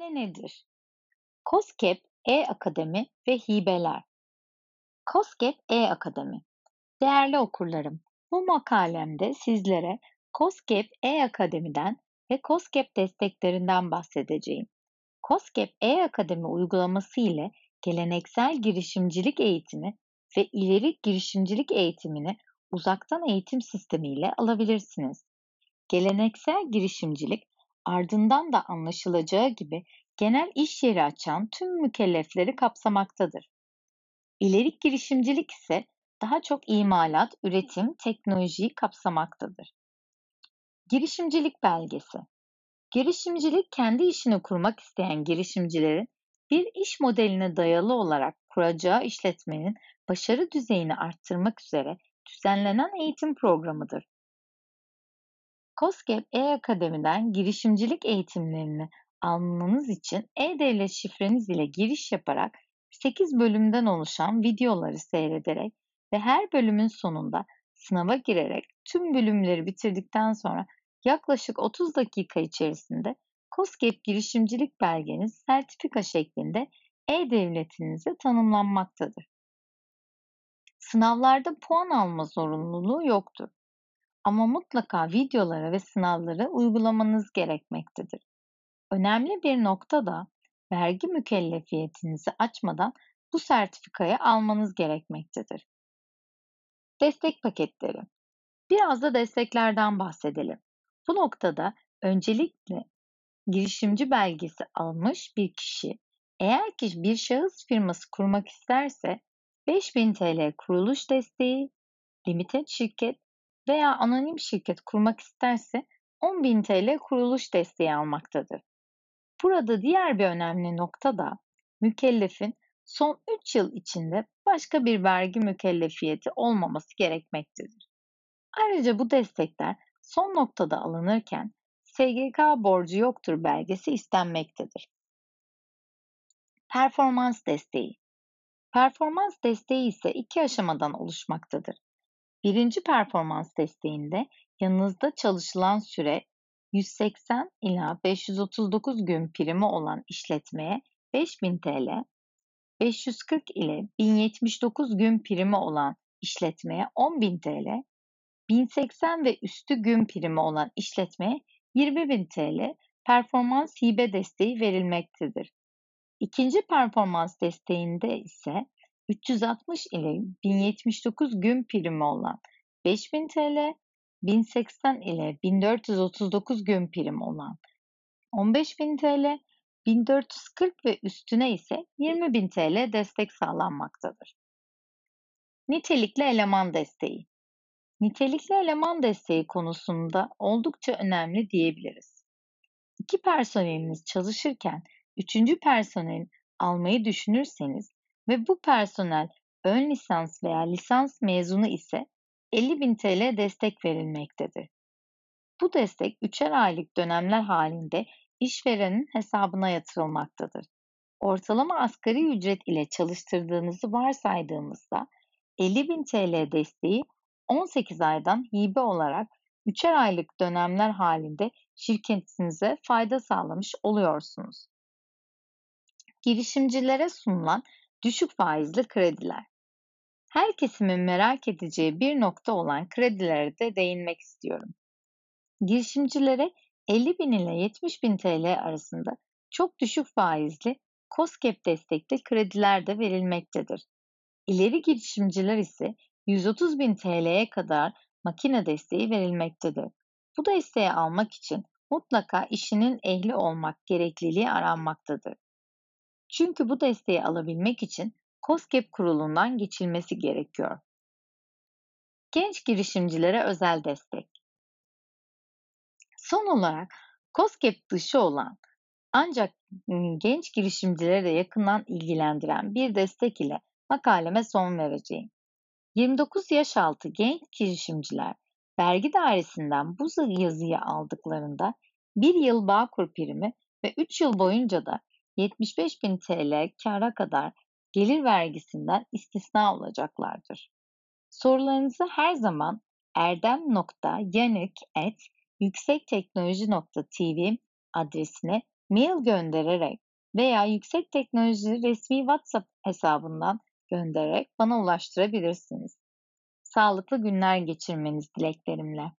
Ne nedir? COSGAP E-Akademi ve Hibeler COSGAP E-Akademi Değerli okurlarım, bu makalemde sizlere COSGAP E-Akademi'den ve COSGAP desteklerinden bahsedeceğim. COSGAP E-Akademi uygulaması ile geleneksel girişimcilik eğitimi ve ileri girişimcilik eğitimini uzaktan eğitim sistemiyle alabilirsiniz. Geleneksel girişimcilik ardından da anlaşılacağı gibi genel iş yeri açan tüm mükellefleri kapsamaktadır. İleri girişimcilik ise daha çok imalat, üretim, teknolojiyi kapsamaktadır. Girişimcilik belgesi Girişimcilik kendi işini kurmak isteyen girişimcilerin bir iş modeline dayalı olarak kuracağı işletmenin başarı düzeyini arttırmak üzere düzenlenen eğitim programıdır. COSGAP E-Akademi'den girişimcilik eğitimlerini almanız için e-devlet şifreniz ile giriş yaparak 8 bölümden oluşan videoları seyrederek ve her bölümün sonunda sınava girerek tüm bölümleri bitirdikten sonra yaklaşık 30 dakika içerisinde COSGAP girişimcilik belgeniz sertifika şeklinde e-devletinize tanımlanmaktadır. Sınavlarda puan alma zorunluluğu yoktur. Ama mutlaka videoları ve sınavları uygulamanız gerekmektedir. Önemli bir nokta da vergi mükellefiyetinizi açmadan bu sertifikayı almanız gerekmektedir. Destek paketleri. Biraz da desteklerden bahsedelim. Bu noktada öncelikle girişimci belgesi almış bir kişi eğer ki bir şahıs firması kurmak isterse 5000 TL kuruluş desteği, limited şirket veya anonim şirket kurmak isterse 10.000 TL kuruluş desteği almaktadır. Burada diğer bir önemli nokta da mükellefin son 3 yıl içinde başka bir vergi mükellefiyeti olmaması gerekmektedir. Ayrıca bu destekler son noktada alınırken SGK borcu yoktur belgesi istenmektedir. Performans desteği Performans desteği ise iki aşamadan oluşmaktadır. Birinci performans desteğinde yanınızda çalışılan süre 180 ila 539 gün primi olan işletmeye 5000 TL, 540 ile 1079 gün primi olan işletmeye 10.000 TL, 1080 ve üstü gün primi olan işletmeye 20.000 TL performans hibe desteği verilmektedir. İkinci performans desteğinde ise 360 ile 1079 gün primi olan 5000 TL, 1080 ile 1439 gün prim olan 15.000 TL, 1440 ve üstüne ise 20.000 TL destek sağlanmaktadır. Nitelikli eleman desteği Nitelikli eleman desteği konusunda oldukça önemli diyebiliriz. İki personeliniz çalışırken üçüncü personel almayı düşünürseniz ve bu personel ön lisans veya lisans mezunu ise 50.000 TL destek verilmektedir. Bu destek üçer aylık dönemler halinde işverenin hesabına yatırılmaktadır. Ortalama asgari ücret ile çalıştırdığınızı varsaydığımızda 50.000 TL desteği 18 aydan hibe olarak üçer aylık dönemler halinde şirketinize fayda sağlamış oluyorsunuz. Girişimcilere sunulan düşük faizli krediler. Her kesimin merak edeceği bir nokta olan kredilere de değinmek istiyorum. Girişimcilere 50 bin ile 70 bin TL arasında çok düşük faizli COSGAP destekli krediler de verilmektedir. İleri girişimciler ise 130 bin TL'ye kadar makine desteği verilmektedir. Bu desteği almak için mutlaka işinin ehli olmak gerekliliği aranmaktadır. Çünkü bu desteği alabilmek için COSGAP kurulundan geçilmesi gerekiyor. Genç girişimcilere özel destek. Son olarak COSGAP dışı olan ancak genç girişimcileri de yakından ilgilendiren bir destek ile makaleme son vereceğim. 29 yaş altı genç girişimciler vergi dairesinden bu yazıyı aldıklarında bir yıl Bağkur primi ve 3 yıl boyunca da 75 bin TL kara kadar gelir vergisinden istisna olacaklardır. Sorularınızı her zaman erdem.yanık.yüksekteknoloji.tv adresine mail göndererek veya yüksek teknoloji resmi WhatsApp hesabından göndererek bana ulaştırabilirsiniz. Sağlıklı günler geçirmeniz dileklerimle.